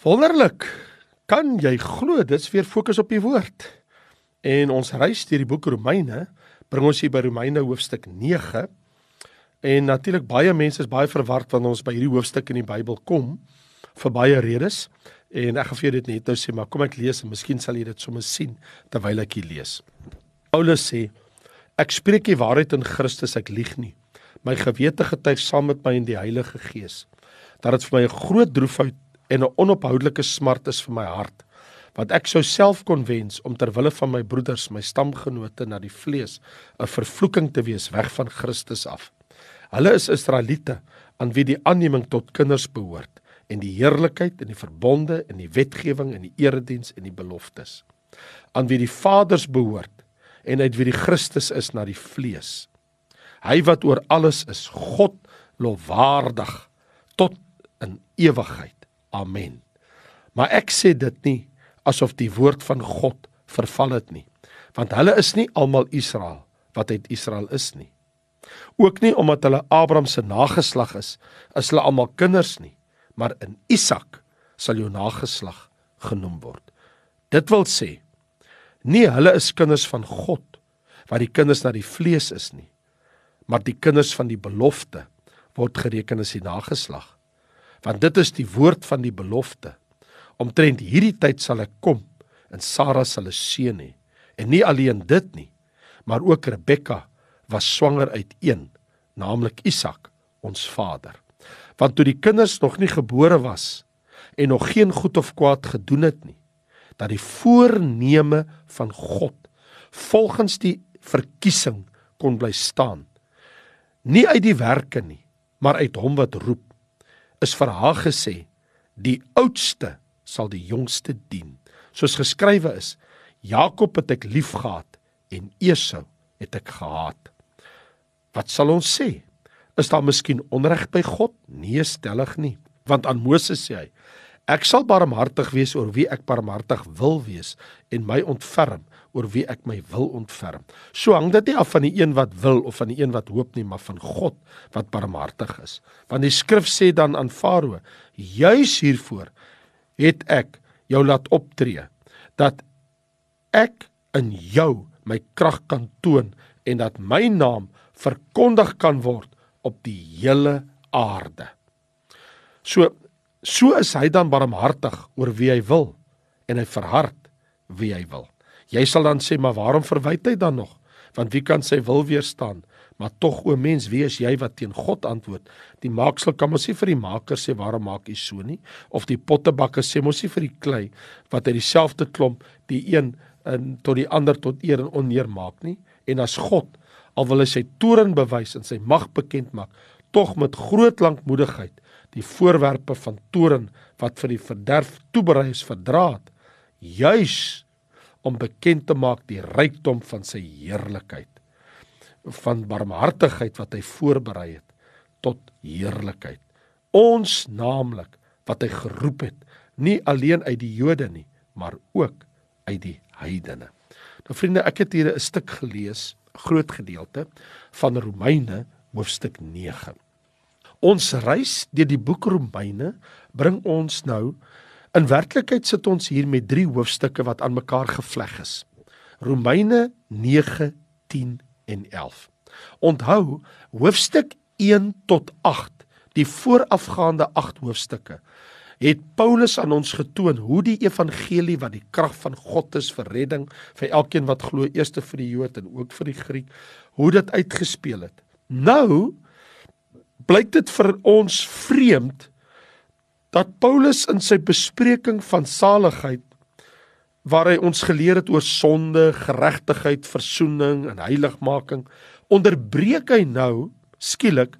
Wonderlik. Kan jy glo dit's weer fokus op die woord? En ons reis deur die boek Romeine, bring ons hier by Romeine hoofstuk 9. En natuurlik baie mense is baie verward wanneer ons by hierdie hoofstuk in die Bybel kom vir baie redes. En ek gaan vir jou dit net nou sê, maar kom ek lees en miskien sal jy dit sommer sien terwyl ek hier lees. Paulus sê: Ek spreek die waarheid in Christus, ek lieg nie. My gewete getuig saam met my in die Heilige Gees dat dit vir my 'n groot droefheid en 'n onophoudelike smart is vir my hart wat ek sou self kon wens om ter wille van my broeders, my stamgenote na die vlees 'n vervloeking te wees weg van Christus af. Hulle is Israeliete aan wie die aanneming tot kinders behoort en die heerlikheid en die verbonde en die wetgewing en die erediens en die beloftes. Aan wie die Vaders behoort en uit wie die Christus is na die vlees. Hy wat oor alles is, God lofwaardig tot in ewigheid. Amen. Maar ek sê dit nie asof die woord van God verval het nie, want hulle is nie almal Israel wat uit Israel is nie. Ook nie omdat hulle Abraham se nageslag is, is hulle almal kinders nie, maar in Isak sal jou nageslag genoem word. Dit wil sê nie hulle is kinders van God wat die kinders na die vlees is nie, maar die kinders van die belofte word gereken as die nageslag want dit is die woord van die belofte. Omtrent hierdie tyd sal ek kom en Sara sal 'n seun hê. En nie alleen dit nie, maar ook Rebekka was swanger uit een, naamlik Isak, ons vader. Want toe die kinders nog nie gebore was en nog geen goed of kwaad gedoen het nie, dat die voorneme van God volgens die verkiesing kon bly staan. Nie uit die werke nie, maar uit hom wat roep is vir haar gesê die oudste sal die jongste dien. Soos geskrywe is Jakob het ek liefgehad en Esau het ek gehaat. Wat sal ons sê? Is daar miskien onreg by God? Nee stellig nie. Want aan Moses sê hy ek sal barmhartig wees oor wie ek barmhartig wil wees en my ontferm oor wie ek my wil ontferm. So hang dit nie af van die een wat wil of van die een wat hoop nie, maar van God wat barmhartig is. Want die skrif sê dan aan Farao: "Juis hiervoor het ek jou laat optree dat ek in jou my krag kan toon en dat my naam verkondig kan word op die hele aarde." So so is hy dan barmhartig oor wie hy wil en hy verhard wie hy wil. Jy sal dan sê, maar waarom verwyd hy dan nog? Want wie kan sy wil weerstaan? Maar tog o mens, wie is jy wat teen God antwoord? Die maaksel kan mos nie vir die maker sê waarom maak jy so nie? Of die pottebakker sê mos nie vir die klei wat uit dieselfde klomp die een in tot die ander tot eer en oneer maak nie? En as God al wil hy sy toorn bewys en sy mag bekend maak, tog met groot lankmoedigheid die voorwerpe van toorn wat vir die verderf toeberei is verdraad, juis om bekend te maak die rykdom van sy heerlikheid van barmhartigheid wat hy voorberei het tot heerlikheid. Ons naamlik wat hy geroep het nie alleen uit die Jode nie maar ook uit die heidene. Nou vriende ek het hier 'n stuk gelees groot gedeelte van Romeine hoofstuk 9 ons reis deur die boek Romeine bring ons nou In werklikheid sit ons hier met drie hoofstukke wat aan mekaar gevleg is. Romeine 9, 10 en 11. Onthou, hoofstuk 1 tot 8, die voorafgaande 8 hoofstukke, het Paulus aan ons getoon hoe die evangelie wat die krag van God is vir redding vir elkeen wat glo, eers vir die Jood en ook vir die Griek, hoe dit uitgespeel het. Nou blyk dit vir ons vreemd dat Paulus in sy bespreking van saligheid waar hy ons geleer het oor sonde, geregtigheid, verzoening en heiligmaking, onderbreek hy nou skielik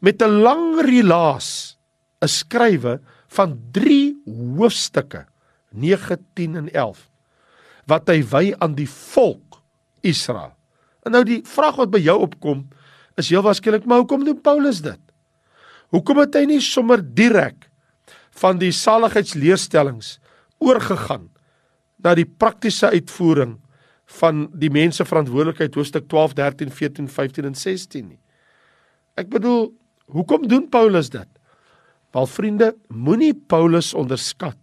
met 'n lang relaas, 'n skrywe van 3 hoofstukke, 9, 10 en 11, wat hy wy aan die volk Israel. En nou die vraag wat by jou opkom, is heel waarskynlik, maar hoekom doen Paulus dit? Hoekom het hy nie sommer direk van die saligheidsleerstellings oorgegaan na die praktiese uitvoering van die mense verantwoordelikheid hoofstuk 12, 13, 14, 15 en 16 nie. Ek bedoel, hoekom doen Paulus dit? Wel vriende, moenie Paulus onderskat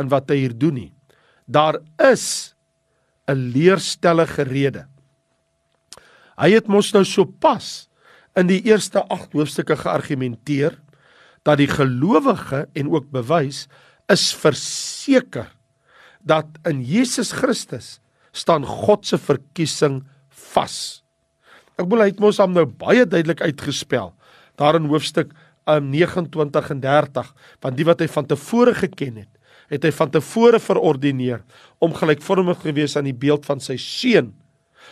in wat hy hier doen nie. Daar is 'n leerstellige rede. Hy het mos nou so pas in die eerste 8 hoofstukke geargumenteer dat die gelowige en ook bewys is verseker dat in Jesus Christus staan God se verkiesing vas. Ek bedoel hy het mos hom nou baie duidelik uitgespel daar in hoofstuk um, 29 en 30 want die wat hy van tevore geken het, het hy van tevore verordineer om gelykvormig te wees aan die beeld van sy seun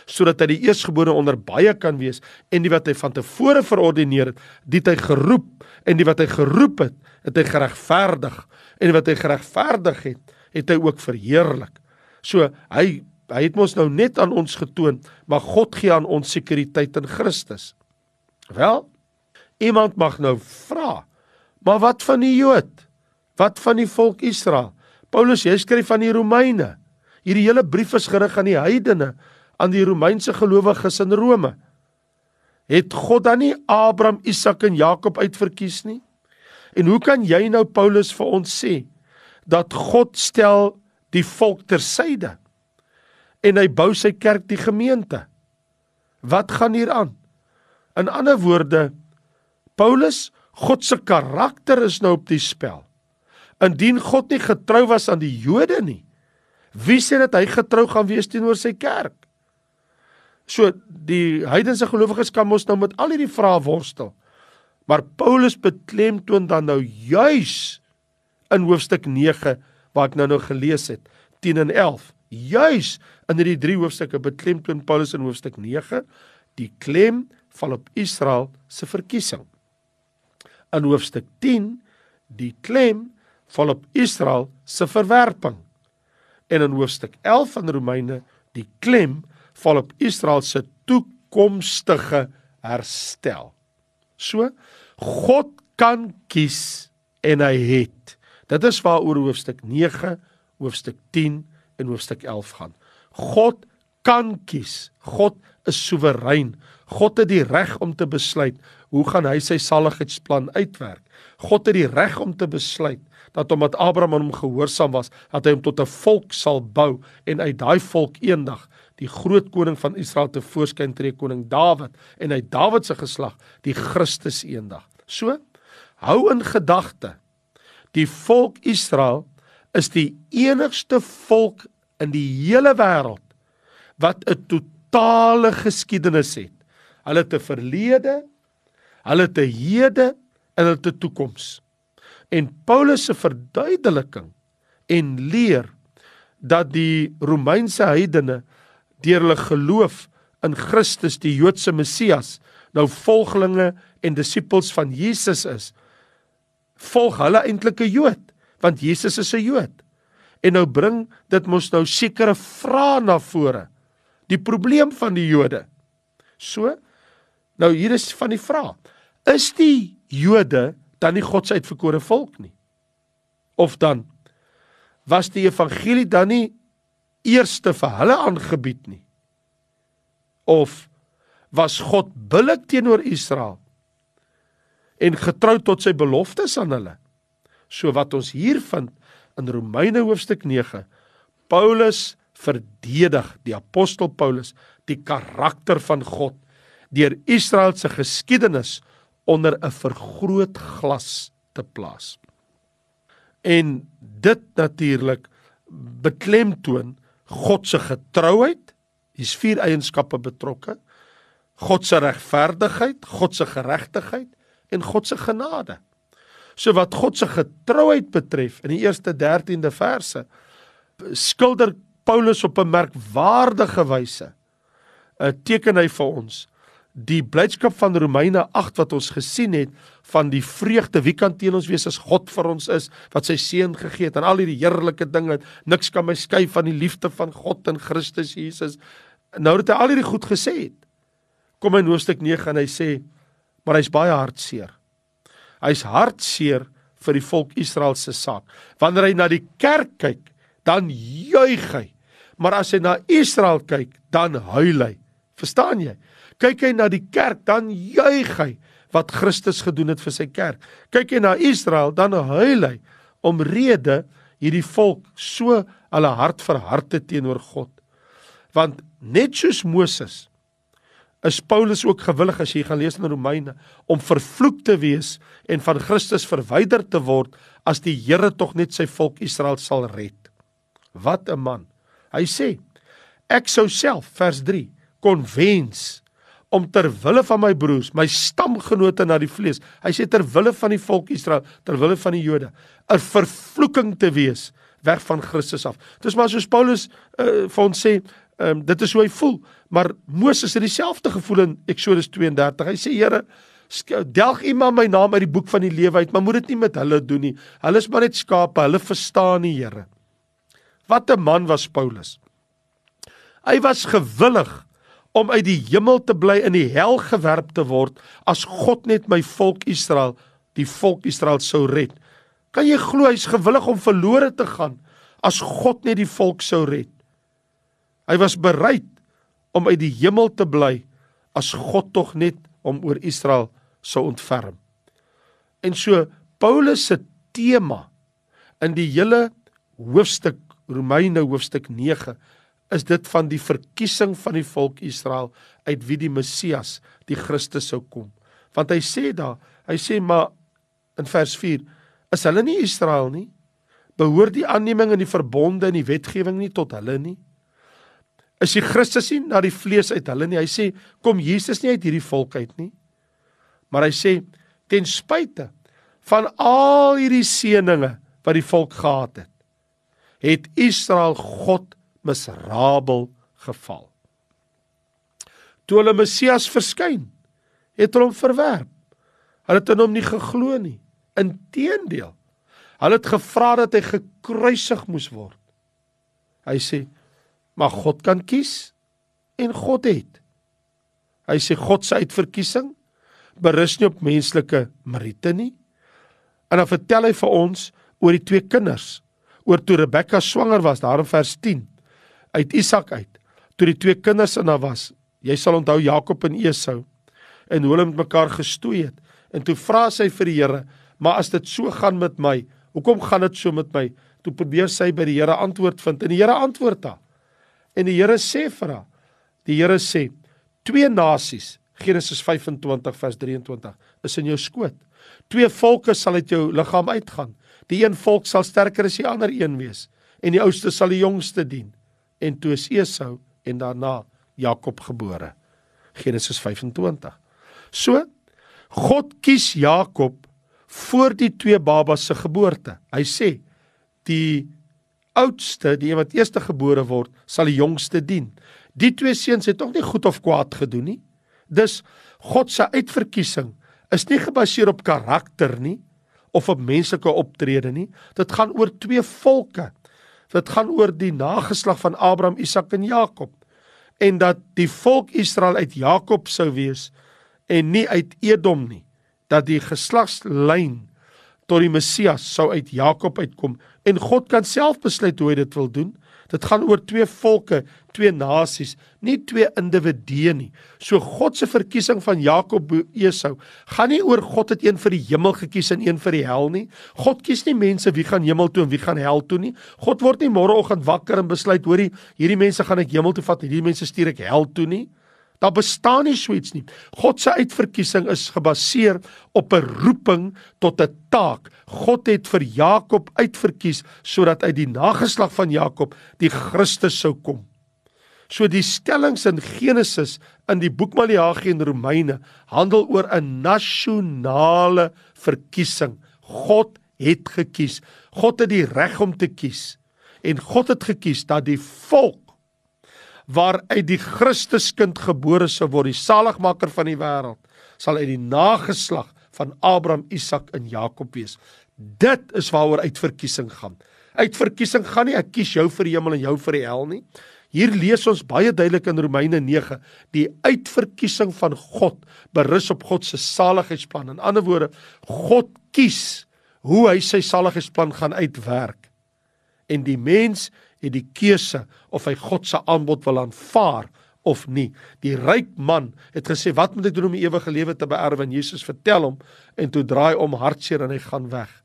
sodat hy die eersgebore onder baie kan wees en die wat hy van tevore verordineer het, dit hy geroep en die wat hy geroep het, het hy geregverdig en die wat hy geregverdig het, het hy ook verheerlik. So hy hy het mos nou net aan ons getoon, maar God gee aan ons sekuriteit in Christus. Wel, iemand mag nou vra, maar wat van die Jood? Wat van die volk Israel? Paulus, jy skryf van die Romeine. Hierdie hele brief is gerig aan die heidene, aan die Romeinse gelowiges in Rome. Het God dan nie Abraham, Isak en Jakob uitverkies nie? En hoe kan jy nou Paulus vir ons sê dat God stel die volk ter syde en hy bou sy kerk die gemeente? Wat gaan hier aan? In ander woorde, Paulus, God se karakter is nou op die spel. Indien God nie getrou was aan die Jode nie, wie sê dat hy getrou gaan wees teenoor sy kerk? So die heidense gelowiges kan mos nou met al hierdie vrae worstel. Maar Paulus beklemtoon dan nou juis in hoofstuk 9 wat ek nou nou gelees het, 10 en 11. Juis in hierdie drie hoofstukke beklemtoon Paulus in hoofstuk 9 die klem val op Israel se verkiesing. In hoofstuk 10 die klem val op Israel se verwerping. En in hoofstuk 11 van Romeine die klem val op Israel se toekomstige herstel. So God kan kies en hy het. Dit is waaroor hoofstuk 9, hoofstuk 10 en hoofstuk 11 gaan. God kan kies. God is soewerein. God het die reg om te besluit hoe gaan hy sy saligheidsplan uitwerk. God het die reg om te besluit dat omdat Abraham aan hom gehoorsaam was, dat hy hom tot 'n volk sal bou en uit daai volk eendag die groot koning van Israel te voorskyn tree koning Dawid en uit Dawid se geslag die Christus eendag. So hou in gedagte die volk Israel is die enigste volk in die hele wêreld wat 'n totale geskiedenis het. Hulle het 'n verlede, hulle het 'n hede en hulle het 'n toekoms. En Paulus se verduideliking en leer dat die Romeinse heidene deur hulle geloof in Christus die Joodse Messias nou volgelinge en disippels van Jesus is volg hulle eintlik 'n Jood want Jesus is 'n Jood. En nou bring dit mos nou sekere vrae na vore die probleem van die Jode. So nou hier is van die vraag is die Jode dan nie God se uitverkore volk nie? Of dan was die evangelie dan nie eerste vir hulle aangebied nie? Of was God billik teenoor Israel en getrou tot sy beloftes aan hulle? So wat ons hier vind in Romeine hoofstuk 9, Paulus verdedig die apostel Paulus die karakter van God deur Israel se geskiedenis onder 'n vergrootglas te plaas. En dit natuurlik beklemtoon God se getrouheid, hier's vier eienskappe betrokke. God se regverdigheid, God se geregtigheid en God se genade. So wat God se getrouheid betref in die eerste 13de verse skilder Paulus op 'n merkwaardige wyse 'n teken hy vir ons die blydskap van Romeine 8 wat ons gesien het van die vreugde. Wie kan teen ons wees as God vir ons is wat sy seun gegee het en al hierdie heerlike dinge? Niks kan my skei van die liefde van God in Christus Jesus. Nou het hy al hierdie goed gesê het kom in hoofstuk 9 en hy sê maar hy's baie hartseer. Hy's hartseer vir die volk Israel se saak. Wanneer hy na die kerk kyk dan juig hy. Maar as hy na Israel kyk dan huil hy verstaan jy Kyk hy na die kerk, dan juig hy wat Christus gedoen het vir sy kerk. Kyk hy na Israel, dan huil hy omrede hierdie volk so hulle hart verharte teenoor God. Want net soos Moses is Paulus ook gewillig as jy gaan lees in Romeine om vervloek te wees en van Christus verwyder te word as die Here tog net sy volk Israel sal red. Wat 'n man. Hy sê ek sou self vers 3 kon wens om ter wille van my broers, my stamgenote na die vlees. Hy sê ter wille van die volk Israel, ter wille van die Jode, 'n vervloeking te wees weg van Christus af. Dis maar soos Paulus uh, vir ons sê, um, dit is hoe hy voel, maar Moses het dieselfde gevoel in Eksodus 32. Hy sê Here, delg U maar my naam uit die boek van die lewe uit, maar moet dit nie met hulle doen nie. Hulle is maar net skape, hulle verstaan nie, Here. Wat 'n man was Paulus. Hy was gewillig om uit die hemel te bly in die hel gewerp te word as God net my volk Israel, die volk Israel sou red. Kan jy glo hy's gewillig om verlore te gaan as God net die volk sou red? Hy was bereid om uit die hemel te bly as God tog net om oor Israel sou ontferm. En so Paulus se tema in die hele hoofstuk Romeine hoofstuk 9 is dit van die verkiesing van die volk Israel uit wie die Messias, die Christus sou kom. Want hy sê daar, hy sê maar in vers 4, is hulle nie Israel nie? Behoort die aanneming in die verbonde en die wetgewing nie tot hulle nie? Is die Christus nie na die vlees uit hulle nie? Hy sê kom Jesus nie uit hierdie volk uit nie? Maar hy sê ten spyte van al hierdie seëninge wat die volk gehad het, het Israel God miserabel geval. Toe hulle Messias verskyn, het hulle hom verwerp. Hulle het in hom nie geglo nie. Inteendeel, hulle het gevra dat hy gekruisig moes word. Hy sê, "Maar God kan kies en God het." Hy sê God se uitverkiesing berus nie op menslike meriete nie. En dan vertel hy vir ons oor die twee kinders, oor toe Rebekka swanger was, daar in vers uit Isak uit. Toe die twee kinders in haar was, jy sal onthou Jakob en Esau en hoe hulle met mekaar gestoei het. En toe vra sy vir die Here, "Maar as dit so gaan met my, hoekom gaan dit so met my?" Toe probeer sy by die Here antwoord vind en die Here antwoord haar. En die Here sê vir haar, die Here sê, "Twee nasies, Genesis 25 vers 23, is in jou skoot. Twee volke sal uit jou liggaam uitgaan. Die een volk sal sterker as die ander een wees en die oudste sal die jongste dien." En toe is Esau en daarna Jakob gebore. Genesis 25. So God kies Jakob voor die twee babas se geboorte. Hy sê die oudste, die een wat eerste gebore word, sal die jongste dien. Die twee seuns het tog nie goed of kwaad gedoen nie. Dus God se uitverkiesing is nie gebaseer op karakter nie of op menslike optrede nie. Dit gaan oor twee volke Dit gaan oor die nageslag van Abraham, Isak en Jakob en dat die volk Israel uit Jakob sou wees en nie uit Edom nie. Dat die geslagslyn tot die Messias sou uit Jakob uitkom en God kan self besluit hoe hy dit wil doen. Dit gaan oor twee volke, twee nasies, nie twee individue nie. So God se verkiesing van Jakob Esau gaan nie oor God het een vir die hemel gekies en een vir die hel nie. God kies nie mense wie gaan hemel toe en wie gaan hel toe nie. God word nie môreoggend wakker en besluit hoorie hierdie mense gaan ek hemel toe vat en hierdie mense stuur ek hel toe nie. Daar bestaan nie so iets nie. God se uitverkiesing is gebaseer op 'n roeping tot 'n taak. God het vir Jakob uitverkies sodat uit die nageslag van Jakob die Christus sou kom. So die stellings in Genesis in die boek Maleagi en Romeine handel oor 'n nasionale verkiesing. God het gekies. God het die reg om te kies. En God het gekies dat die volk waaruit die Christuskind gebore sou word, die saligmaker van die wêreld, sal uit die nageslag van Abraham, Isak en Jakob wees. Dit is waaroor uitverkiesing gaan. Uitverkiesing gaan nie ek kies jou vir die hemel en jou vir die hel nie. Hier lees ons baie duidelik in Romeine 9, die uitverkiesing van God berus op God se saligheidsplan. In ander woorde, God kies hoe hy sy saligheidsplan gaan uitwerk. En die mens het die keuse of hy God se aanbod wil aanvaar of nie. Die ryk man het gesê, "Wat moet ek doen om die ewige lewe te beerwe?" En Jesus vertel hom en toe draai om hartseer en hy gaan weg.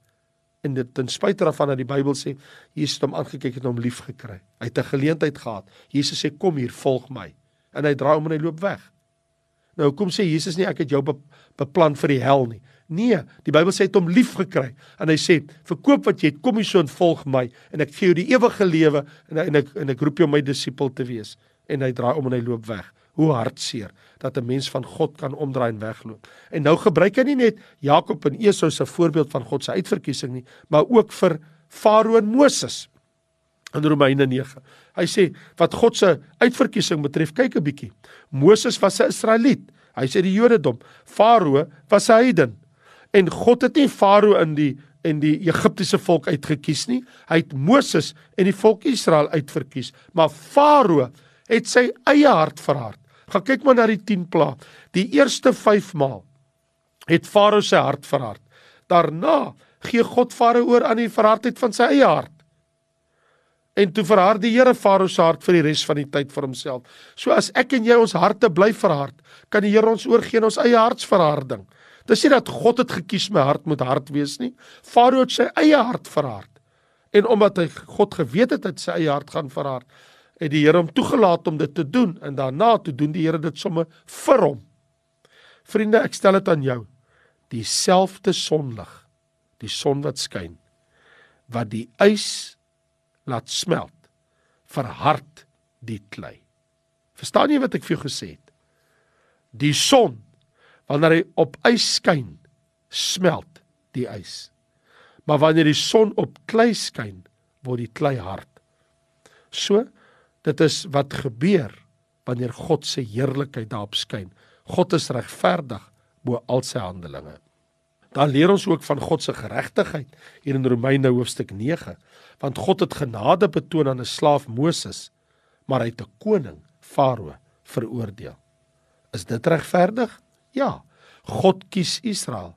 En dit ten spyte daarvan dat die Bybel sê Jesus het hom aangekyk en hom lief gekry. Hy het 'n geleentheid gehad. Jesus sê kom hier, volg my. En hy draai om en hy loop weg. Nou kom sê Jesus nie ek het jou beplan vir die hel nie. Nee, die Bybel sê hy het hom lief gekry en hy sê verkoop wat jy het, kom hier so en volg my en ek gee jou die ewige lewe en en ek en ek roep jou my disipel te wees. En hy draai om en hy loop weg. Hoe hartseer dat 'n mens van God kan omdraai en wegloop. En nou gebruik hy nie net Jakob en Esau se voorbeeld van God se uitverkiesing nie, maar ook vir Farao en Moses in Romeine 9. Hy sê wat God se uitverkiesing betref, kyk 'n bietjie. Moses was 'n Israeliet. Hy sê die Jodendom. Farao was 'n heiden. En God het nie Farao in die en die Egiptiese volk uitgekies nie. Hy het Moses en die volk Israel uitverkies. Maar Farao het sy eie hart verhard. Gaan kyk maar na die 10 pla. Die eerste 5 maal het Farao sy hart verhard. Daarna gee God Farao oor aan die verhardheid van sy eie hart. En toe verhard die Here Farao se hart vir die res van die tyd vir homself. So as ek en jy ons harte bly verhard, kan die Here ons oorgee aan ons eie hartsverharding. Dis nie dat God het gekies my hart moet hard wees nie. Farao het sy eie hart verhard. En omdat hy God geweet het dat sy eie hart gaan verhard, het die Here hom toegelaat om dit te doen en daarna toe doen die Here dit sommer vir hom. Vriende, ek stel dit aan jou. Dieselfde sonlig, die son wat skyn, wat die ys laat smelt, verhard die klei. Verstaan jy wat ek vir jou gesê het? Die son wanneer hy op ys skyn, smelt die ys. Maar wanneer die son op klei skyn, word die klei hard. So Dit is wat gebeur wanneer God se heerlikheid daarop skyn. God is regverdig bo al sy handelinge. Dan leer ons ook van God se geregtigheid hier in Romeine hoofstuk 9, want God het genade betoon aan 'n slaaf Moses, maar hy het 'n koning, Farao, veroordeel. Is dit regverdig? Ja. God kies Israel,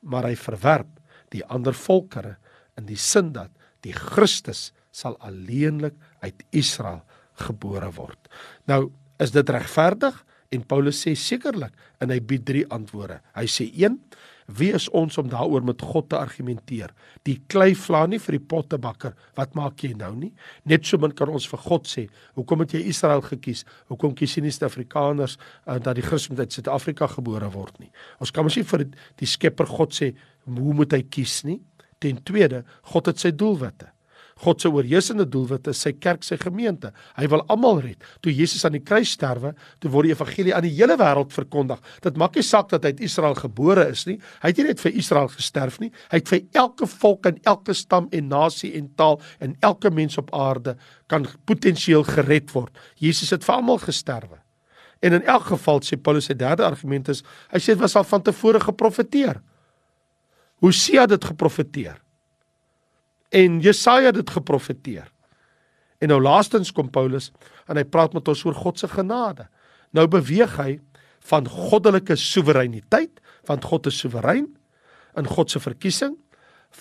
maar hy verwerp die ander volkere in die sin dat die Christus sal alleenlik uit Israel gebore word. Nou, is dit regverdig? En Paulus sê sekerlik en hy bied drie antwoorde. Hy sê 1: Wie is ons om daaroor met God te argumenteer? Die klei vla nie vir die pottebakker, wat maak jy nou nie? Net so min kan ons vir God sê, hoekom het jy Israel gekies? Hoekom kies jy nie Suid-Afrikaners uh, dat die Christen uit Suid-Afrika gebore word nie? Ons kan mos nie vir die Skepper God sê hoe moet hy kies nie? Ten tweede, God het sy doelwitte. God se oorheersende doelwit is sy kerk, sy gemeente. Hy wil almal red. Toe Jesus aan die kruis sterwe, toe word die evangelie aan die hele wêreld verkondig. Dit maak nie saak dat hy uit Israel gebore is nie. Hy het nie net vir Israel gesterf nie. Hy het vir elke volk en elke stam en nasie en taal en elke mens op aarde kan potensieel gered word. Jesus het vir almal gesterwe. En in elk geval sê Paulus se derde argument is hy sê dit was al van tevore geprofeteer. Hosea het dit geprofeteer en Jesaja het dit geprofeteer. En nou laastens kom Paulus en hy praat met ons oor God se genade. Nou beweeg hy van goddelike soewereiniteit, want God is soewerein in God se verkiesing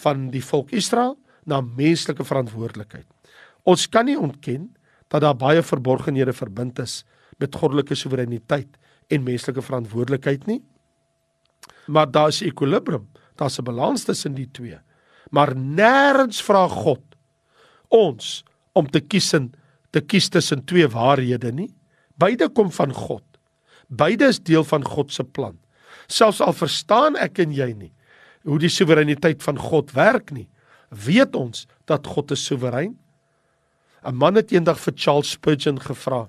van die volk Israel na menslike verantwoordelikheid. Ons kan nie ontken dat daar baie verborgenhede verbind is met goddelike soewereiniteit en menslike verantwoordelikheid nie. Maar daar is ekwilibrium, daar's 'n balans tussen die twee maar nêrens vra God ons om te kies in te kies tussen twee waarhede nie. Beide kom van God. Beide is deel van God se plan. Selfs al verstaan ek en jy nie hoe die soewereiniteit van God werk nie, weet ons dat God is soewerein. 'n Man het eendag vir Charles Spurgeon gevra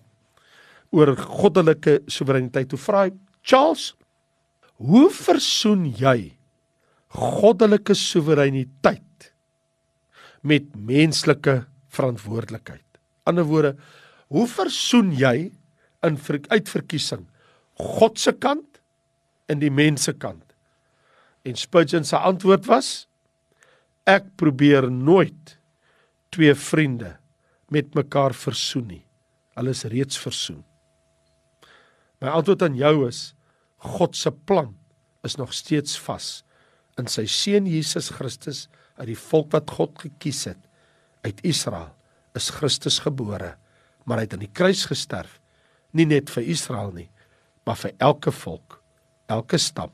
oor goddelike soewereiniteit. Hoe vra hy: "Charles, hoe versoen jy goddelike soewereiniteit met menslike verantwoordelikheid. Ander woorde, hoe versoen jy in uitverkiesing God se kant en die mense kant? En Spurgeon se antwoord was: Ek probeer nooit twee vriende met mekaar versoen nie. Hulle is reeds versoen. My antwoord aan jou is: God se plan is nog steeds vas in sy seun Jesus Christus uit die volk wat God gekies het uit Israel is Christus gebore maar hy het aan die kruis gesterf nie net vir Israel nie maar vir elke volk elke stam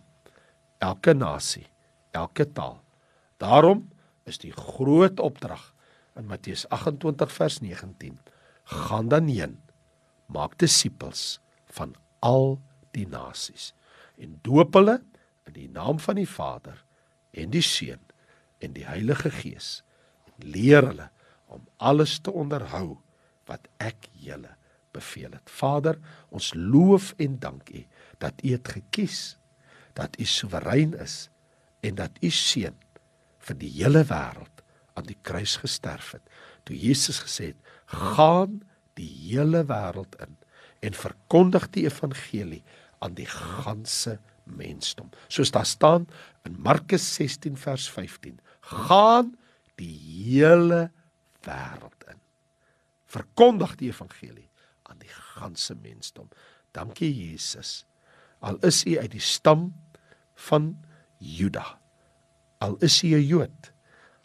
elke nasie elke taal daarom is die groot opdrag in Matteus 28 vers 19. Gaan dan heen, maak disippels van al die nasies en doop hulle in die naam van die Vader en die Seun en die Heilige Gees en leer hulle om alles te onderhou wat ek julle beveel het. Vader, ons loof en dank U dat U het gekies dat U soewerein is en dat U seun vir die hele wêreld aan die kruis gesterf het. Toe Jesus gesê het: "Gaan die hele wêreld in en verkondig die evangelie aan die ganse mensdom." Soos daar staan in Markus 16 vers 15: "Gaan die hele wêreld in. Verkondig die evangelie aan die ganse mensdom." Dankie Jesus. Al is u uit die stam van Juda. Al is u 'n Jood,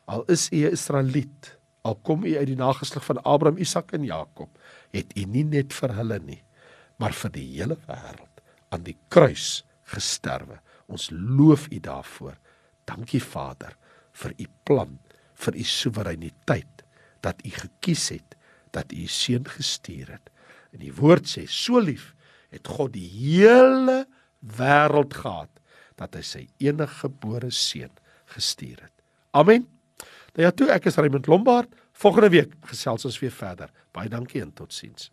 al is u 'n Israeliet, al kom u uit die nageslag van Abraham, Isak en Jakob, het u nie net vir hulle nie, maar vir die hele wêreld aan die kruis gesterwe. Ons loof u daarvoor. Dankie Vader vir u plan, vir u soewereiniteit dat u gekies het dat u seun gestuur het. En die woord sê so lief het God die hele wêreld gehad dat hy sy enige gebore seun gestuur het. Amen. Nou ja, toe ek is Raymond Lombard. Volgende week gesels ons weer verder. Baie dankie en totsiens.